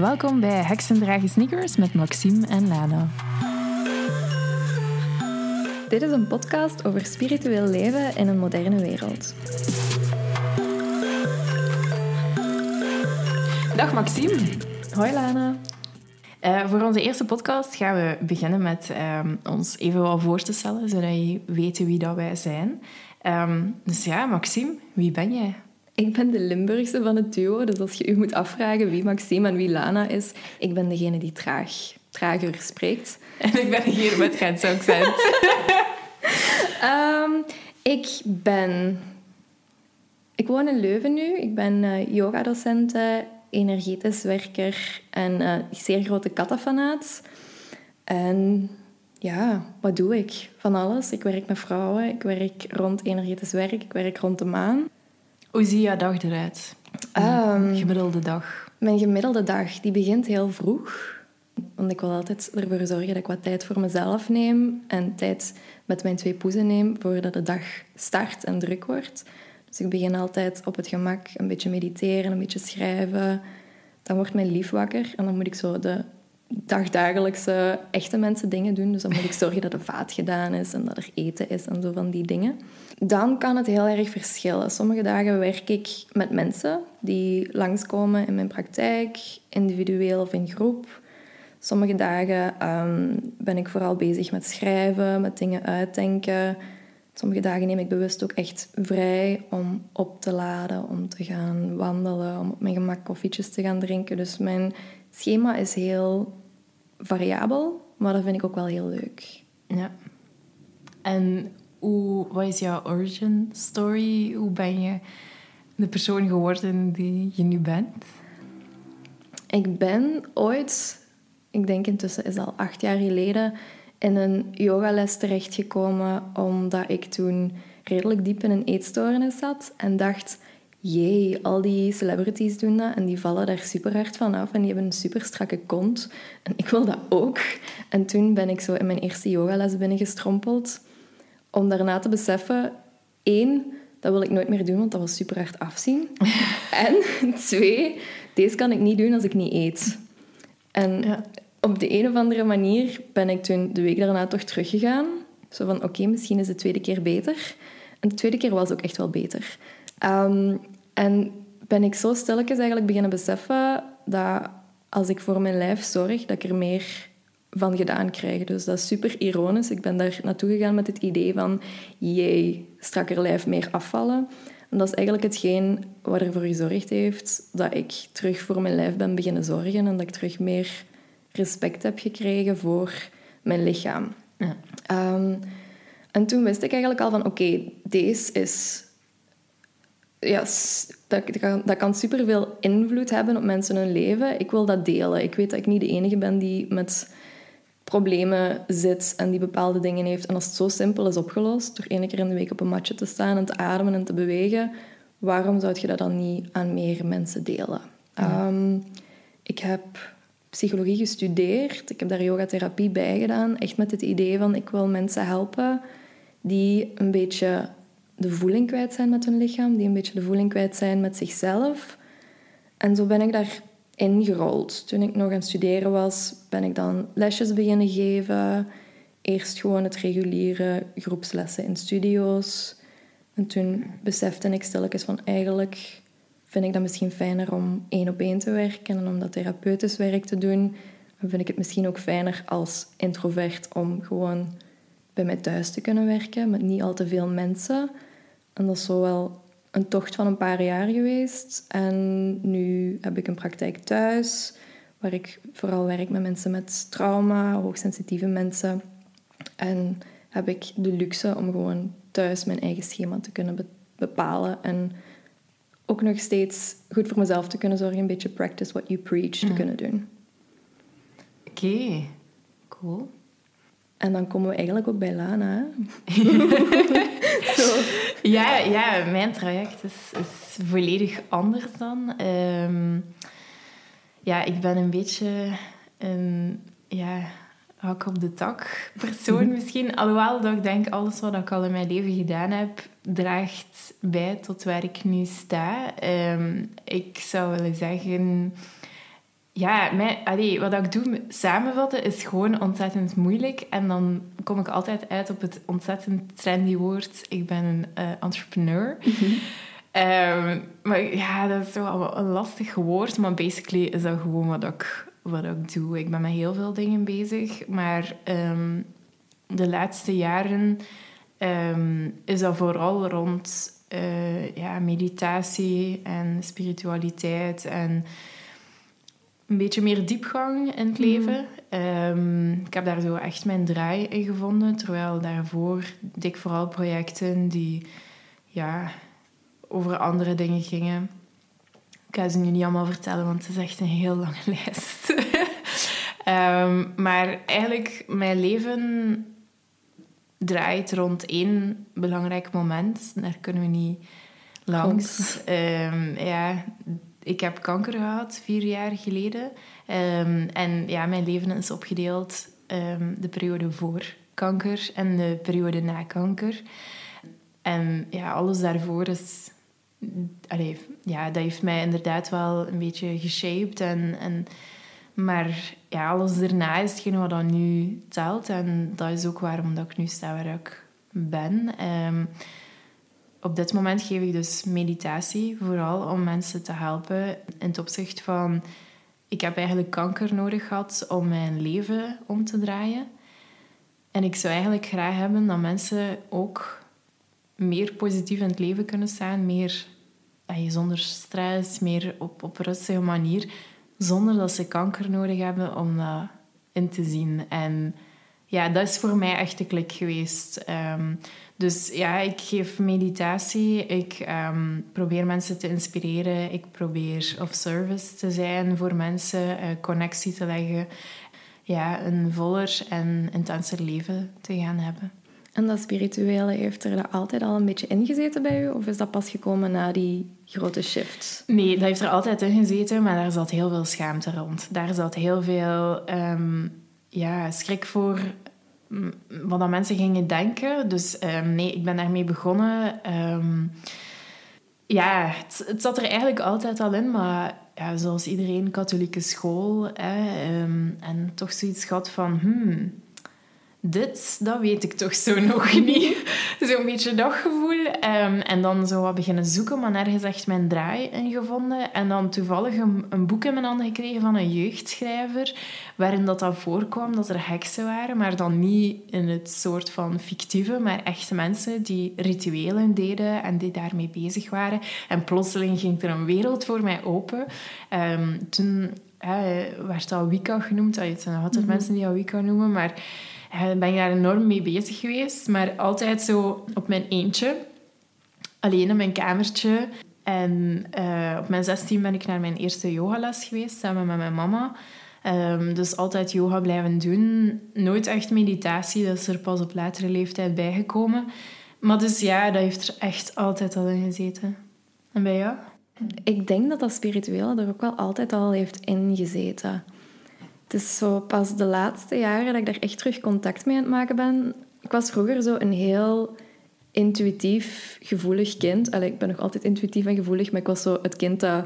Welkom bij Heksen Dragen Sneakers met Maxime en Lana. Dit is een podcast over spiritueel leven in een moderne wereld. Dag Maxime. Hoi Lana. Uh, voor onze eerste podcast gaan we beginnen met um, ons even wat voor te stellen, zodat je weet wie dat wij zijn. Um, dus ja, Maxime, wie ben jij? Ik ben de Limburgse van het duo, dus als je u moet afvragen wie Maxime en wie Lana is, ik ben degene die traag, trager spreekt. En ik ben degene met geen accent. um, ik ben... Ik woon in Leuven nu. Ik ben uh, yogadocente, energetisch werker en uh, zeer grote kattenfanaat. En ja, wat doe ik? Van alles. Ik werk met vrouwen, ik werk rond energetisch werk, ik werk rond de maan. Hoe ziet jouw dag eruit? Um, gemiddelde dag? Mijn gemiddelde dag die begint heel vroeg. Want ik wil altijd ervoor zorgen dat ik wat tijd voor mezelf neem en tijd met mijn twee poezen neem voordat de dag start en druk wordt. Dus ik begin altijd op het gemak een beetje mediteren, een beetje schrijven. Dan wordt mijn lief wakker en dan moet ik zo de dagdagelijkse echte mensen dingen doen. Dus dan moet ik zorgen dat de vaat gedaan is en dat er eten is en zo van die dingen. Dan kan het heel erg verschillen. Sommige dagen werk ik met mensen die langskomen in mijn praktijk, individueel of in groep. Sommige dagen ehm, ben ik vooral bezig met schrijven, met dingen uitdenken. Sommige dagen neem ik bewust ook echt vrij om op te laden, om te gaan wandelen, om op mijn gemak koffietjes te gaan drinken. Dus mijn schema is heel variabel, maar dat vind ik ook wel heel leuk. Ja. En hoe, wat is jouw origin story? Hoe ben je de persoon geworden die je nu bent? Ik ben ooit, ik denk intussen is al acht jaar geleden, in een yogales terechtgekomen omdat ik toen redelijk diep in een eetstoornis zat en dacht jee, al die celebrities doen dat en die vallen daar super hard van af en die hebben een super strakke kont. En ik wil dat ook. En toen ben ik zo in mijn eerste yogales binnengestrompeld om daarna te beseffen, één, dat wil ik nooit meer doen, want dat was super hard afzien. en twee, deze kan ik niet doen als ik niet eet. En op de een of andere manier ben ik toen de week daarna toch teruggegaan. Zo van, oké, misschien is de tweede keer beter. En de tweede keer was ook echt wel beter. Um, en ben ik zo stilletjes eigenlijk beginnen beseffen dat als ik voor mijn lijf zorg, dat ik er meer van gedaan krijg. Dus dat is super ironisch. Ik ben daar naartoe gegaan met het idee van... Jee, strakker lijf, meer afvallen. En dat is eigenlijk hetgeen wat ervoor gezorgd heeft dat ik terug voor mijn lijf ben beginnen zorgen en dat ik terug meer respect heb gekregen voor mijn lichaam. Ja. Um, en toen wist ik eigenlijk al van, oké, deze is ja, dat, dat, kan, superveel invloed hebben op mensen hun leven. Ik wil dat delen. Ik weet dat ik niet de enige ben die met problemen zit en die bepaalde dingen heeft. En als het zo simpel is opgelost, door één keer in de week op een matje te staan en te ademen en te bewegen, waarom zou je dat dan niet aan meer mensen delen? Ehm, ik heb psychologie gestudeerd. Ik heb daar yogatherapie bij gedaan. Echt met het idee van ik wil mensen helpen die een beetje de voeling kwijt zijn met hun lichaam, die een beetje de voeling kwijt zijn met zichzelf. En zo ben ik daarin gerold. Toen ik nog aan het studeren was, ben ik dan lesjes beginnen geven. Eerst gewoon het reguliere groepslessen in studio's. En toen besefte ik stilletjes van eigenlijk vind ik dat misschien fijner om één op één te werken en om dat therapeutisch werk te doen. En vind ik het misschien ook fijner als introvert om gewoon bij mij thuis te kunnen werken met niet al te veel mensen. En dat is zo wel een tocht van een paar jaar geweest. En nu heb ik een praktijk thuis, waar ik vooral werk met mensen met trauma, hoogsensitieve mensen. En heb ik de luxe om gewoon thuis mijn eigen schema te kunnen bepalen. En ook nog steeds goed voor mezelf te kunnen zorgen, een beetje practice what you preach te kunnen doen. Oké, cool. En dan komen we eigenlijk ook bij Lana. Zo. Ja, ja, mijn traject is, is volledig anders dan. Um, ja, ik ben een beetje een ja, hak op de tak persoon misschien. Alhoewel dat ik denk, alles wat ik al in mijn leven gedaan heb, draagt bij tot waar ik nu sta. Um, ik zou willen zeggen ja, mij, allee, wat ik doe, samenvatten, is gewoon ontzettend moeilijk. En dan kom ik altijd uit op het ontzettend trendy woord. Ik ben een uh, entrepreneur. Ehm, maar ja, dat is wel een lastig woord. Maar basically is dat gewoon wat ik, wat ik doe. Ik ben met heel veel dingen bezig. Maar um, de laatste jaren um, is dat vooral rond uh, ja, meditatie en spiritualiteit en een beetje meer diepgang in het mhm. leven. Um, ik heb daar zo echt mijn draai in gevonden. Terwijl daarvoor deed ik vooral projecten die ja, over andere dingen gingen. Ik ga ze nu niet allemaal vertellen, want het is echt een heel lange lijst. um, maar eigenlijk, mijn leven draait rond één belangrijk moment. Daar kunnen we niet langs. Um, ja, ik heb kanker gehad vier jaar geleden. Um, en ja, mijn leven is opgedeeld um, de periode voor kanker en de periode na kanker. En ja, alles daarvoor is... Allee, ja, dat heeft mij inderdaad wel een beetje geshaped. En, en, maar ja, alles daarna is hetgeen wat dan nu telt. En dat is ook waarom dat ik nu sta waar ik ben. Um, op dit moment geef ik dus meditatie, vooral om mensen te helpen in het opzicht van... Ik heb eigenlijk kanker nodig gehad om mijn leven om te draaien. En ik zou eigenlijk graag hebben dat mensen ook meer positief in het leven kunnen staan. Meer zonder stress, meer op, op rustige manier. Zonder dat ze kanker nodig hebben om dat in te zien. En ja, dat is voor mij echt de klik geweest. Ehm, dus ja, ik geef meditatie. Ik um, probeer mensen te inspireren. Ik probeer of service te zijn voor mensen, uh, connectie te leggen. Ja, een voller en intenser leven te gaan hebben. En dat spirituele, heeft er dat altijd al een beetje ingezeten bij u? Of is dat pas gekomen na die grote shift? Nee, dat heeft er altijd in gezeten, maar daar zat heel veel schaamte rond. Daar zat heel veel um, ja, schrik voor wat dan mensen gingen denken. Dus um, nee, ik ben daarmee begonnen. Um, ja, het, zat er eigenlijk altijd al in, maar ja, zoals iedereen, katholieke school. Hè, um, en toch zoiets gehad van... Hmm, dit, dat weet ik toch zo nog niet. Zo'n beetje dat gevoel. Um, en dan zo wat beginnen zoeken, maar nergens echt mijn draai in gevonden. En dan toevallig een, een, boek in mijn handen gekregen van een jeugdschrijver, waarin dat dan voorkwam dat er heksen waren, maar dan niet in het soort van fictieve, maar echte mensen die rituelen deden en die daarmee bezig waren. En plotseling ging er een wereld voor mij open. Um, toen werd dat Wicca genoemd. Het zijn nog altijd mm mensen die dat Wicca noemen, maar ben ik daar enorm mee bezig geweest. Maar altijd zo op mijn eentje. Alleen in mijn kamertje. En uh, op mijn 16 ben ik naar mijn eerste yogales geweest, samen met mijn mama. Um, dus altijd yoga blijven doen. Nooit echt meditatie, dat is er pas op latere leeftijd bijgekomen. Maar dus ja, dat heeft er echt altijd al in gezeten. En bij jou? Ik denk dat dat spirituele er ook wel altijd al heeft ingezeten. Het is zo pas de laatste jaren dat ik daar echt terug contact mee aan het maken ben. Ik was vroeger zo een heel intuïtief, gevoelig kind. Allee, ik ben nog altijd intuïtief en gevoelig, maar ik was zo het kind dat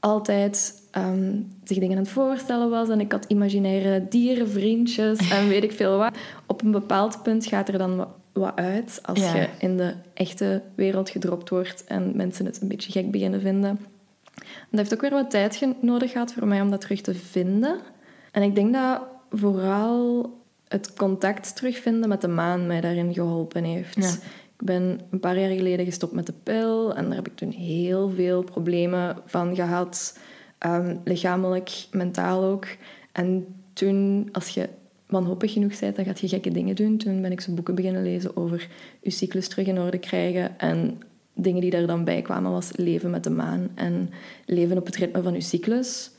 altijd ehm, zich dingen aan het voorstellen was. En ik had imaginaire dierenvriendjes en weet ik veel wat. Op een bepaald punt gaat er dan wat, uit als je in de echte wereld gedropt wordt en mensen het een beetje gek beginnen vinden. dat heeft ook weer wat tijd nodig gehad voor mij om dat terug te vinden. En ik denk dat vooral het contact terugvinden met de maan mij daarin geholpen heeft. Ik ben een paar jaar geleden gestopt met de pil en daar heb ik toen heel veel problemen van gehad. Um, lichamelijk, mentaal ook. En toen, als je wanhopig genoeg bent, dan gaat je gekke dingen doen. Toen ben ik zo boeken beginnen lezen over je cyclus terug in orde krijgen. En dingen die daar dan bij kwamen was leven met de maan en leven op het ritme van je cyclus.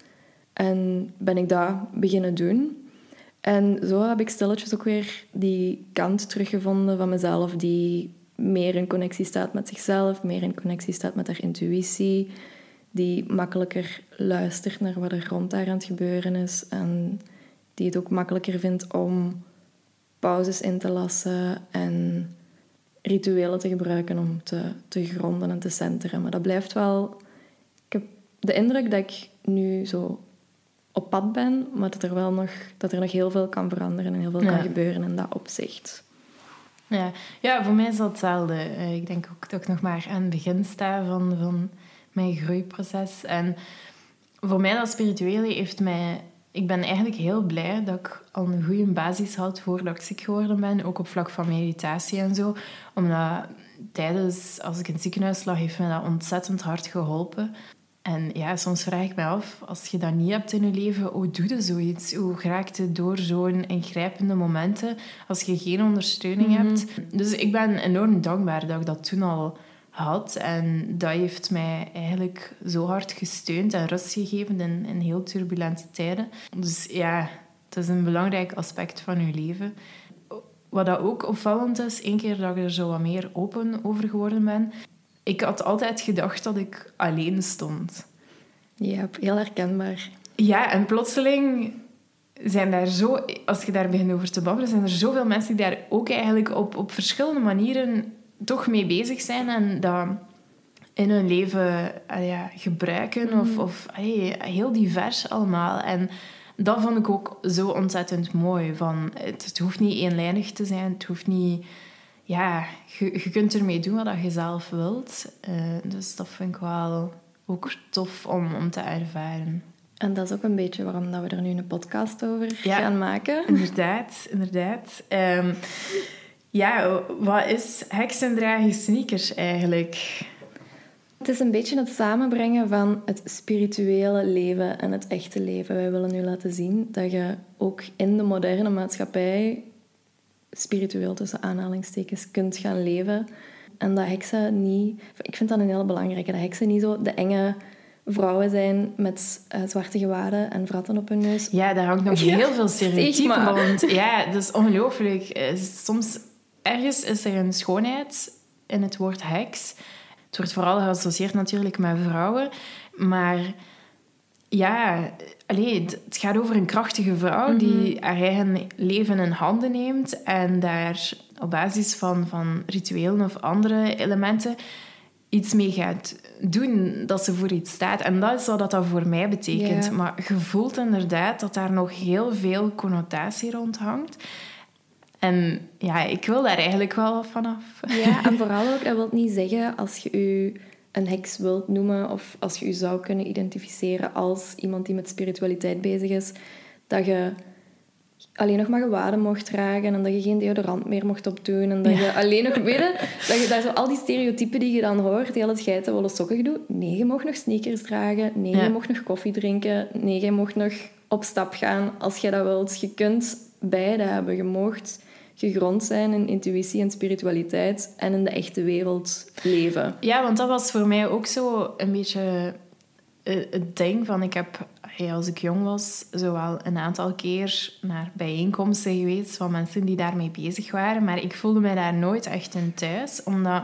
En ben ik dat beginnen doen. En zo heb ik stilletjes ook weer die kant teruggevonden van mezelf die meer in connectie staat met zichzelf, meer in connectie staat met haar intuïtie, die makkelijker luistert naar wat er rond haar aan het gebeuren is en die het ook makkelijker vindt om pauzes in te lassen en rituelen te gebruiken om te, te gronden en te centeren. Maar dat blijft wel... Ik heb de indruk dat ik nu zo op pad ben, maar dat er wel nog, dat er nog heel veel kan veranderen en heel veel Ja. kan gebeuren in dat opzicht. Ja. ja, voor mij is dat hetzelfde. Eh, Ik denk ook dat ik nog maar aan het begin sta van, van mijn groeiproces. En voor mij dat spirituele heeft mij... Ik ben eigenlijk heel blij dat ik al een goede basis had voordat ik ziek geworden ben. Ook op vlak van meditatie en zo. Omdat tijdens, als ik in het ziekenhuis lag, heeft me dat ontzettend hard geholpen. En ja, soms vraag ik me af, als je dat niet hebt in je leven, hoe doe je zoiets? Hoe raakt je door zo'n ingrijpende momenten als je geen ondersteuning hebt? Dus ik ben enorm dankbaar dat ik dat toen al had. En dat heeft mij eigenlijk zo hard gesteund en rust gegeven in, in heel turbulente tijden. Dus ja, het is een belangrijk aspect van je leven. Wat dat ook opvallend is, één keer dat ik er zo wat meer open over geworden ben, ik had altijd gedacht dat ik alleen stond. Ja, heel herkenbaar. Ja, en plotseling zijn daar zo... Als je daar begint over te babbelen, zijn er zoveel mensen die daar ook eigenlijk op, op verschillende manieren toch mee bezig zijn en dat in hun leven ah ja, gebruiken. Of, of allee, heel divers allemaal. En dat vond ik ook zo ontzettend mooi. Van, het, het hoeft niet eenlijnig te zijn. Het hoeft niet... Ja, je, je kunt ermee doen wat je zelf wilt. Eh, dus dat vind ik wel ook tof om, om te ervaren. En dat is ook een beetje waarom dat we er nu een podcast over Ja. gaan maken. Inderdaad, inderdaad. Ehm, ja, wat is heksendragen sneakers eigenlijk? Het is een beetje het samenbrengen van het spirituele leven en het echte leven. Wij willen nu laten zien dat je ook in de moderne maatschappij spiritueel tussen aanhalingstekens kunt gaan leven. En dat heksen niet... Ik vind dat een hele belangrijke. Dat heksen niet zo de enge vrouwen zijn met eh, zwarte gewaden en vratten op hun neus. Ja, daar hangt nog Ja, heel veel stereotypen rond. Ja, dat is ongelooflijk. Eh, Soms, ergens is er een schoonheid in het woord heks. Het wordt vooral geassocieerd natuurlijk met vrouwen. Maar ja, allee, het gaat over een krachtige vrouw die haar eigen leven in handen neemt en daar op basis van, van rituelen of andere elementen iets mee gaat doen, dat ze voor iets staat. En dat is wat dat voor mij betekent. Maar je voelt inderdaad dat daar nog heel veel connotatie rond hangt. En ja, ik wil daar eigenlijk wel vanaf. Ja, en vooral ook, dat wil niet zeggen als je je een heks wilt noemen of als je je zou kunnen identificeren als iemand die met spiritualiteit bezig is, dat je alleen nog maar gewaden mocht dragen en dat je geen deodorant meer mocht opdoen en dat Ja. je alleen nog, weet dat je daar zo al die stereotypen die je dan hoort, die al het geitenwolle sokken doet. Nee, je mocht nog sneakers dragen. Nee, Ja. je mocht nog koffie drinken. Nee, je mocht nog op stap gaan als je dat wilt. Je kunt beide hebben. Je mocht gegrond zijn in intuïtie en spiritualiteit en in de echte wereld leven. Ja, want dat was voor mij ook zo een beetje eh, het ding van... Ik heb, als ik jong was, zowel een aantal keer naar bijeenkomsten geweest van mensen die daarmee bezig waren. Maar ik voelde mij daar nooit echt in thuis, omdat...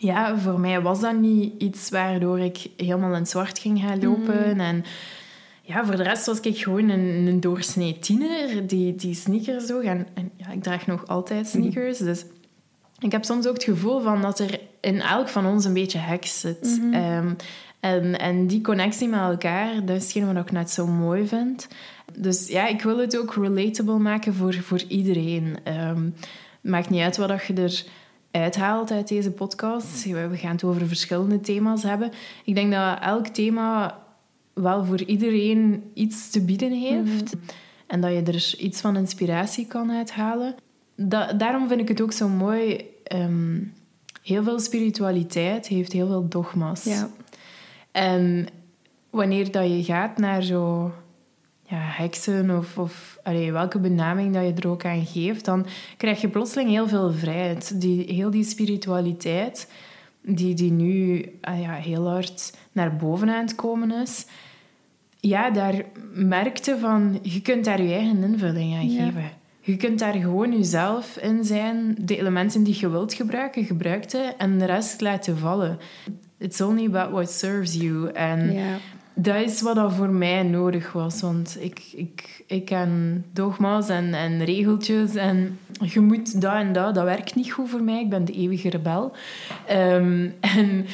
Ja, voor mij was dat niet iets waardoor ik helemaal in het zwart ging gaan lopen. En ja, voor de rest was ik gewoon een, een doorsnee tiener die, die sneakers droeg. En, en ja, ik draag nog altijd sneakers, dus... Ik heb soms ook het gevoel van dat er in elk van ons een beetje heks zit. Ehm, en, en die connectie met elkaar, dat is hetgeen wat ik net zo mooi vind. Dus ja, ik wil het ook relatable maken voor, voor iedereen. Ehm, maakt niet uit wat je er uithaalt uit deze podcast. We gaan het over verschillende thema's hebben. Ik denk dat elk thema wel voor iedereen iets te bieden heeft. En dat je er iets van inspiratie kan uithalen. Da- daarom vind ik het ook zo mooi. ehm, heel veel spiritualiteit heeft heel veel dogma's. Ja. En wanneer dat je gaat naar zo ja, heksen of, of allee, welke benaming dat je er ook aan geeft, dan krijg je plotseling heel veel vrijheid. Die, heel die spiritualiteit, die, die nu ah ja, heel hard naar boven aan het komen is, ja, daar merkte van, je kunt daar je eigen invulling aan Ja. geven. Je kunt daar gewoon jezelf in zijn. De elementen die je wilt gebruiken, gebruik ze. En de rest laten vallen. It's only about what serves you. En Ja. dat is wat dat voor mij nodig was. Want ik, ik, ik ken dogma's en, en regeltjes. En je moet dat en dat. Dat werkt niet goed voor mij. Ik ben de eeuwige rebel. Ehm, en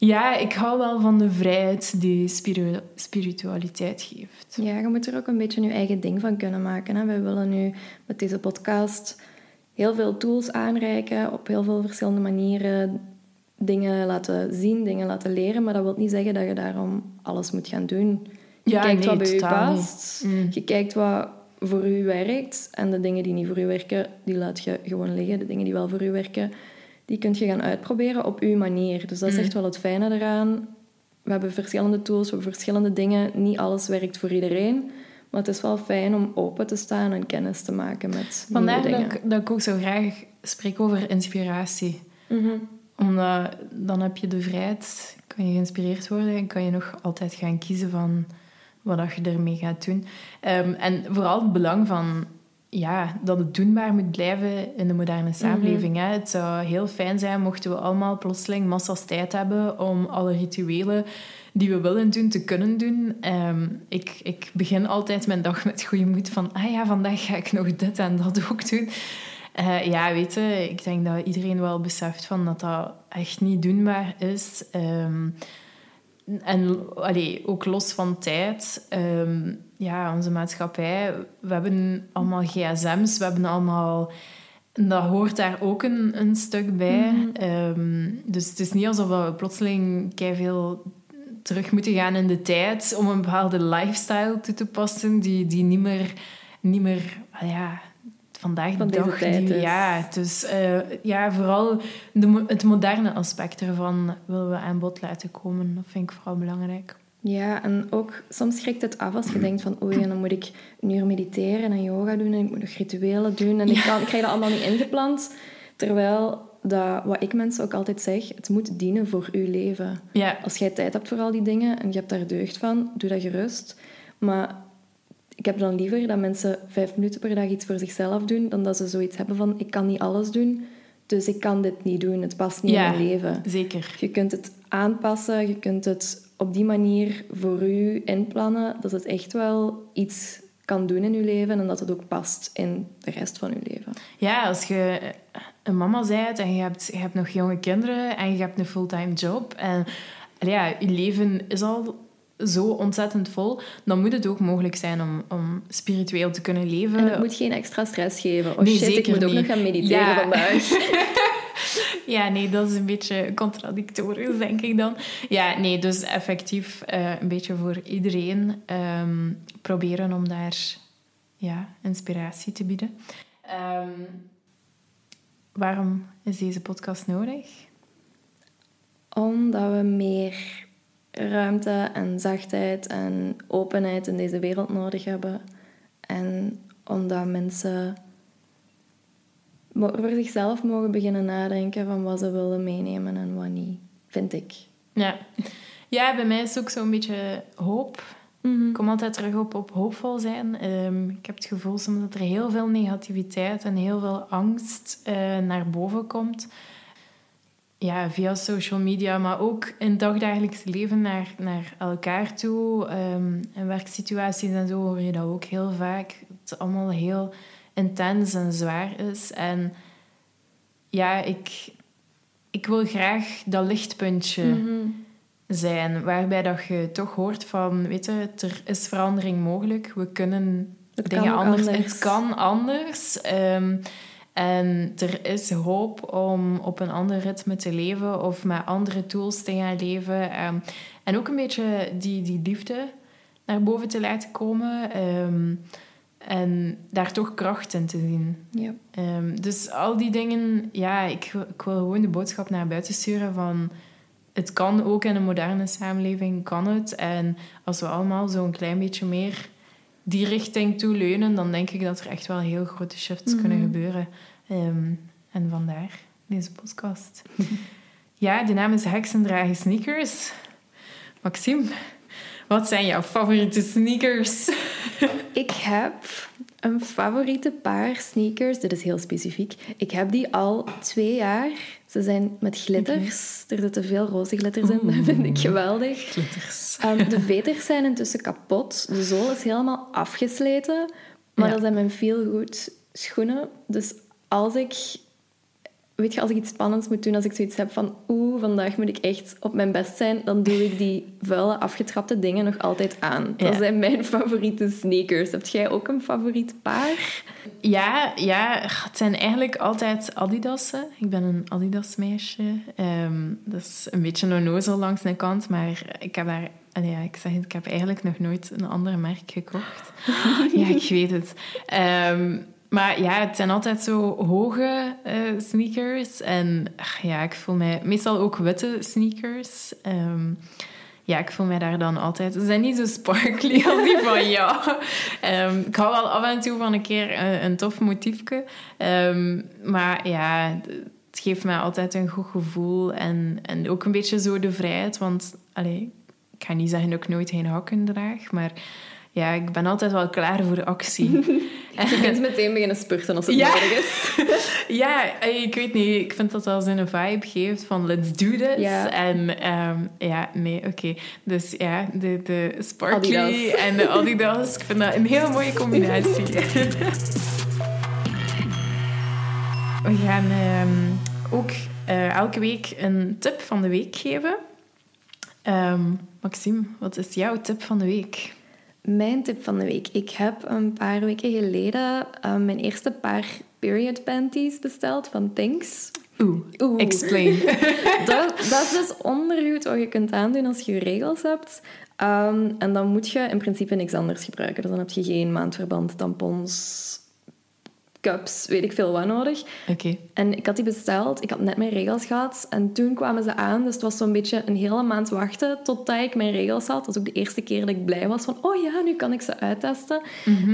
Ja, ik hou wel van de vrijheid die spiru- spiritualiteit geeft. Ja, je moet er ook een beetje je eigen ding van kunnen maken. Hè? Wij willen nu met deze podcast heel veel tools aanreiken, op heel veel verschillende manieren dingen laten zien, dingen laten leren. Maar dat wil niet zeggen dat je daarom alles moet gaan doen. Je Ja, kijkt nee, wat bij je past. Mm. Je kijkt wat voor u werkt. En de dingen die niet voor u werken, die laat je gewoon liggen. De dingen die wel voor u werken, die kun je gaan uitproberen op uw manier. Dus dat is Mm. echt wel het fijne eraan. We hebben verschillende tools, we hebben verschillende dingen. Niet alles werkt voor iedereen. Maar het is wel fijn om open te staan en kennis te maken met Vandaar nieuwe dat dingen. ik, dat ik ook zo graag spreek over inspiratie. Mhm. Omdat dan heb je de vrijheid, kan je geïnspireerd worden en kan je nog altijd gaan kiezen van wat dat je ermee gaat doen. Ehm, en vooral het belang van ja, dat het doenbaar moet blijven in de moderne samenleving. hè. Het zou heel fijn zijn mochten we allemaal plotseling massas tijd hebben om alle rituelen die we willen doen, te kunnen doen. Ehm, ik, ik begin altijd mijn dag met goede moed van ah ja, vandaag ga ik nog dit en dat ook doen. Eh, ja, weet je, ik denk dat iedereen wel beseft van dat dat echt niet doenbaar is. Ehm, en allee, ook los van tijd, ehm, ja, onze maatschappij, we hebben allemaal gsm's, we hebben allemaal... Dat hoort daar ook een, een stuk bij. Mhm. Ehm, dus het is niet alsof we plotseling veel terug moeten gaan in de tijd om een bepaalde lifestyle toe te passen die, die niet meer, niet meer ja, vandaag Van de dag... die- ja, dus eh, ja, vooral de, het moderne aspect ervan willen we aan bod laten komen. Dat vind ik vooral belangrijk. Ja, en ook soms schrikt het af als je denkt van oei, en dan moet ik een uur mediteren en yoga doen en ik moet nog rituelen doen en ik, kan, ik krijg dat allemaal niet ingepland. Terwijl, dat, wat ik mensen ook altijd zeg, het moet dienen voor uw leven. Ja, Als jij tijd hebt voor al die dingen en je hebt daar deugd van, doe dat gerust. Maar ik heb dan liever dat mensen vijf minuten per dag iets voor zichzelf doen, dan dat ze zoiets hebben van ik kan niet alles doen, dus ik kan dit niet doen, het past niet Ja. in mijn leven. zeker. Je kunt het aanpassen, je kunt het op die manier voor u inplannen, dat het echt wel iets kan doen in uw leven en dat het ook past in de rest van uw leven. Ja, als je een mama bent en je hebt, je hebt nog jonge kinderen en je hebt een fulltime job en ja, je leven is al zo ontzettend vol, dan moet het ook mogelijk zijn om, om spiritueel te kunnen leven. En het moet geen extra stress geven. Oh Nee, shit, ik moet ook niet. nog gaan mediteren Ja. vandaag. Ja, nee, dat is een beetje contradictorisch, denk ik dan. Ja, nee, dus effectief eh, een beetje voor iedereen ehm, proberen om daar ja, inspiratie te bieden. Ehm, waarom is deze podcast nodig? Omdat we meer ruimte en zachtheid en openheid in deze wereld nodig hebben. En omdat mensen voor zichzelf mogen beginnen nadenken van wat ze willen meenemen en wat niet, vind ik. Ja. ja, bij mij is het ook zo'n beetje hoop. Ik kom altijd terug op, op hoopvol zijn. Ehm, ik heb het gevoel soms dat er heel veel negativiteit en heel veel angst eh, naar boven komt. Ja, via social media, maar ook in het dagdagelijks leven naar, naar elkaar toe. Ehm in werksituaties en zo hoor je dat ook heel vaak. Dat het allemaal heel intens en zwaar is. En ja, ik, ik wil graag dat lichtpuntje Mhm. zijn, waarbij dat je toch hoort van, weet je, er is verandering mogelijk. We kunnen Het dingen anders. Het kan anders. Ehm, en er is hoop om op een ander ritme te leven of met andere tools te gaan leven. Ehm, en ook een beetje die, die liefde naar boven te laten komen. ehm, en daar toch kracht in te zien. Ja. Ehm, dus al die dingen, ja, ik, wil- ik wil gewoon de boodschap naar buiten sturen van het kan ook in een moderne samenleving, kan het. En als we allemaal zo'n klein beetje meer die richting toe leunen, dan denk ik dat er echt wel heel grote shifts Mhm. kunnen gebeuren. Ehm, en vandaar deze podcast. ja, de naam is Heksendragen Sneakers. Maxime, wat zijn jouw favoriete sneakers? Ik heb een favoriete paar sneakers. Dit is heel specifiek. Ik heb die al twee jaar. Ze zijn met glitters. Er zitten veel roze glitters in. Dat vind ik geweldig. Glitters. Ehm, de veters zijn intussen kapot. De zool is helemaal afgesleten. Maar Ja. dat zijn mijn feel-good schoenen. Dus als ik weet je, als ik iets spannends moet doen, als ik zoiets heb van oeh, vandaag moet ik echt op mijn best zijn, dan doe ik die vuile, afgetrapte dingen nog altijd aan. Dat zijn mijn favoriete sneakers. Heb jij ook een favoriet paar? Ja, ja, het zijn eigenlijk altijd Adidas'en. Ik ben een Adidas meisje. Ehm, dat is een beetje een onnozel langs de kant, maar ik heb daar... ja, ik zeg het, ik heb eigenlijk nog nooit een ander merk gekocht. ja, ik weet het. Ehm, maar ja, het zijn altijd zo hoge eh, sneakers. En ach, ja, ik voel mij... Meestal ook witte sneakers. Ehm, ja, ik voel mij daar dan altijd... Ze zijn niet zo sparkly als die van jou. Ehm, ik hou wel af en toe van een keer een, een tof motiefje. Ehm, maar ja, het geeft mij altijd een goed gevoel. En, en ook een beetje zo de vrijheid. Want allee, ik ga niet zeggen dat ik nooit geen hakken draag. Maar ja, ik ben altijd wel klaar voor de actie. Je kunt meteen beginnen spurten als het Ja. nodig is. Ja, eh, ik weet niet. Ik vind dat wel zo'n vibe geeft van let's do this. Ja. En ehm, ja, nee, oké. Dus ja, de, de sparkly Adidas. en de Adidas. Ik vind dat een hele mooie combinatie. We gaan ehm, ook eh, elke week een tip van de week geven. Ehm, Maxime, wat is jouw tip van de week? Mijn tip van de week. Ik heb een paar weken geleden eh, mijn eerste paar period panties besteld van Thinks. Oeh, Oeh. explain. dat, dat is dus ondergoed wat je kunt aandoen als je je regels hebt. Ehm, en dan moet je in principe niks anders gebruiken. Dus dan heb je geen maandverband, tampons, cups, weet ik veel wat nodig. Oké. En ik had die besteld. Ik had net mijn regels gehad. En toen kwamen ze aan. Dus het was zo'n beetje een hele maand wachten totdat ik mijn regels had. Dat was ook de eerste keer dat ik blij was van... Oh ja, nu kan ik ze uittesten.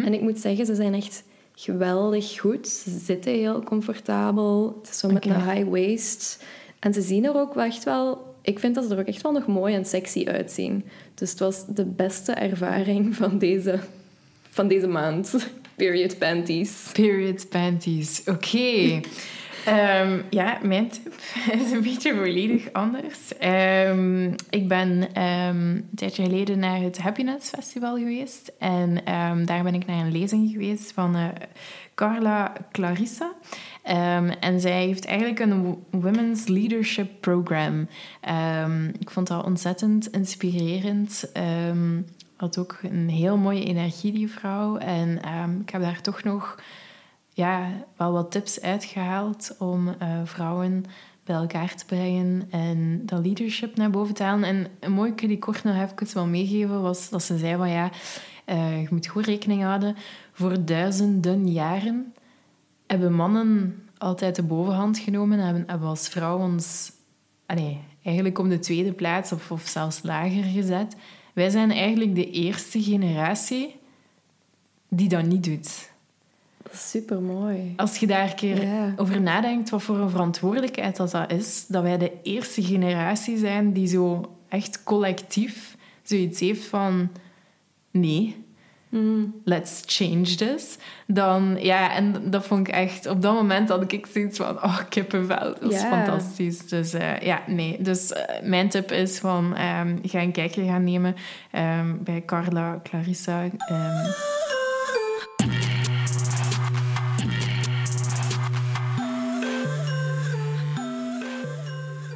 En ik moet zeggen, ze zijn echt geweldig goed. Ze zitten heel comfortabel. Het is zo met een high waist. En ze zien er ook echt wel... Ik vind dat ze er ook echt wel nog mooi en sexy uitzien. Dus het was de beste ervaring van deze, van deze maand. Period panties. Period panties. Oké. Ehm, ja, mijn tip is een beetje volledig anders. Ehm, ik ben ehm, een tijdje geleden naar het Happiness Festival geweest. En daar ben ik naar een lezing geweest van eh, Carla Clarissa. En zij heeft eigenlijk een wo- Women's Leadership Program. Ik vond dat ontzettend inspirerend. Had ook een heel mooie energie, die vrouw. En ehm, ik heb daar toch nog ja, wel wat tips uitgehaald om eh, vrouwen bij elkaar te brengen en dat leadership naar boven te halen. En een mooie die kort nog even wil meegeven was dat ze zei van ja, eh, je moet goed rekening houden. Voor duizenden jaren hebben mannen altijd de bovenhand genomen en hebben, hebben als vrouw ons allee, eigenlijk op de tweede plaats of zelfs lager gezet. Wij zijn eigenlijk de eerste generatie die dat niet doet. Super mooi. Als je daar een keer over nadenkt, wat voor een verantwoordelijkheid dat, dat is, dat wij de eerste generatie zijn die zo echt collectief zoiets heeft van nee, let's change this. Dan, ja, en dat vond ik echt... Op dat moment had ik zoiets van, oh, kippenvel. Dat is fantastisch. Dus eh, ja, nee. Dus eh, mijn tip is van, ehm, ga een kijkje gaan nemen ehm, bij Carla, Clarissa. ehm,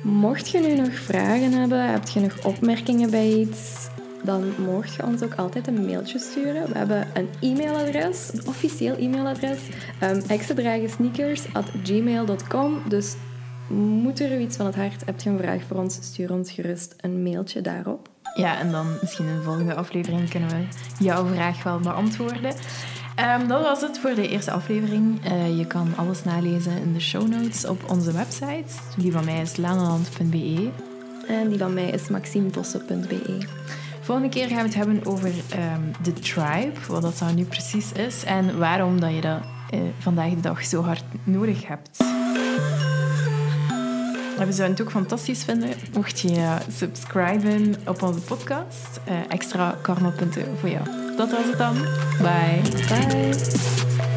Mocht je nu nog vragen hebben, heb je nog opmerkingen bij iets, dan mocht je ons ook altijd een mailtje sturen. We hebben een e-mailadres, een officieel e-mailadres, um, gmail.com. Dus moet er u iets van het hart, hebt je een vraag voor ons, stuur ons gerust een mailtje daarop. Ja, en dan misschien in de volgende aflevering kunnen we jouw vraag wel beantwoorden. Ehm, dat was het voor de eerste aflevering. Eh, je kan alles nalezen in de show notes op onze website. Die van mij is lanaland.be. En die van mij is maximevossen.be. Volgende keer gaan we het hebben over ehm, de tribe, wat dat dan nu precies is en waarom dat je dat eh, vandaag de dag zo hard nodig hebt. We zouden het ook fantastisch vinden mocht je eh, subscriben op onze podcast. Eh, extra karmapunten voor jou. Dat was het dan. Bye. Bye!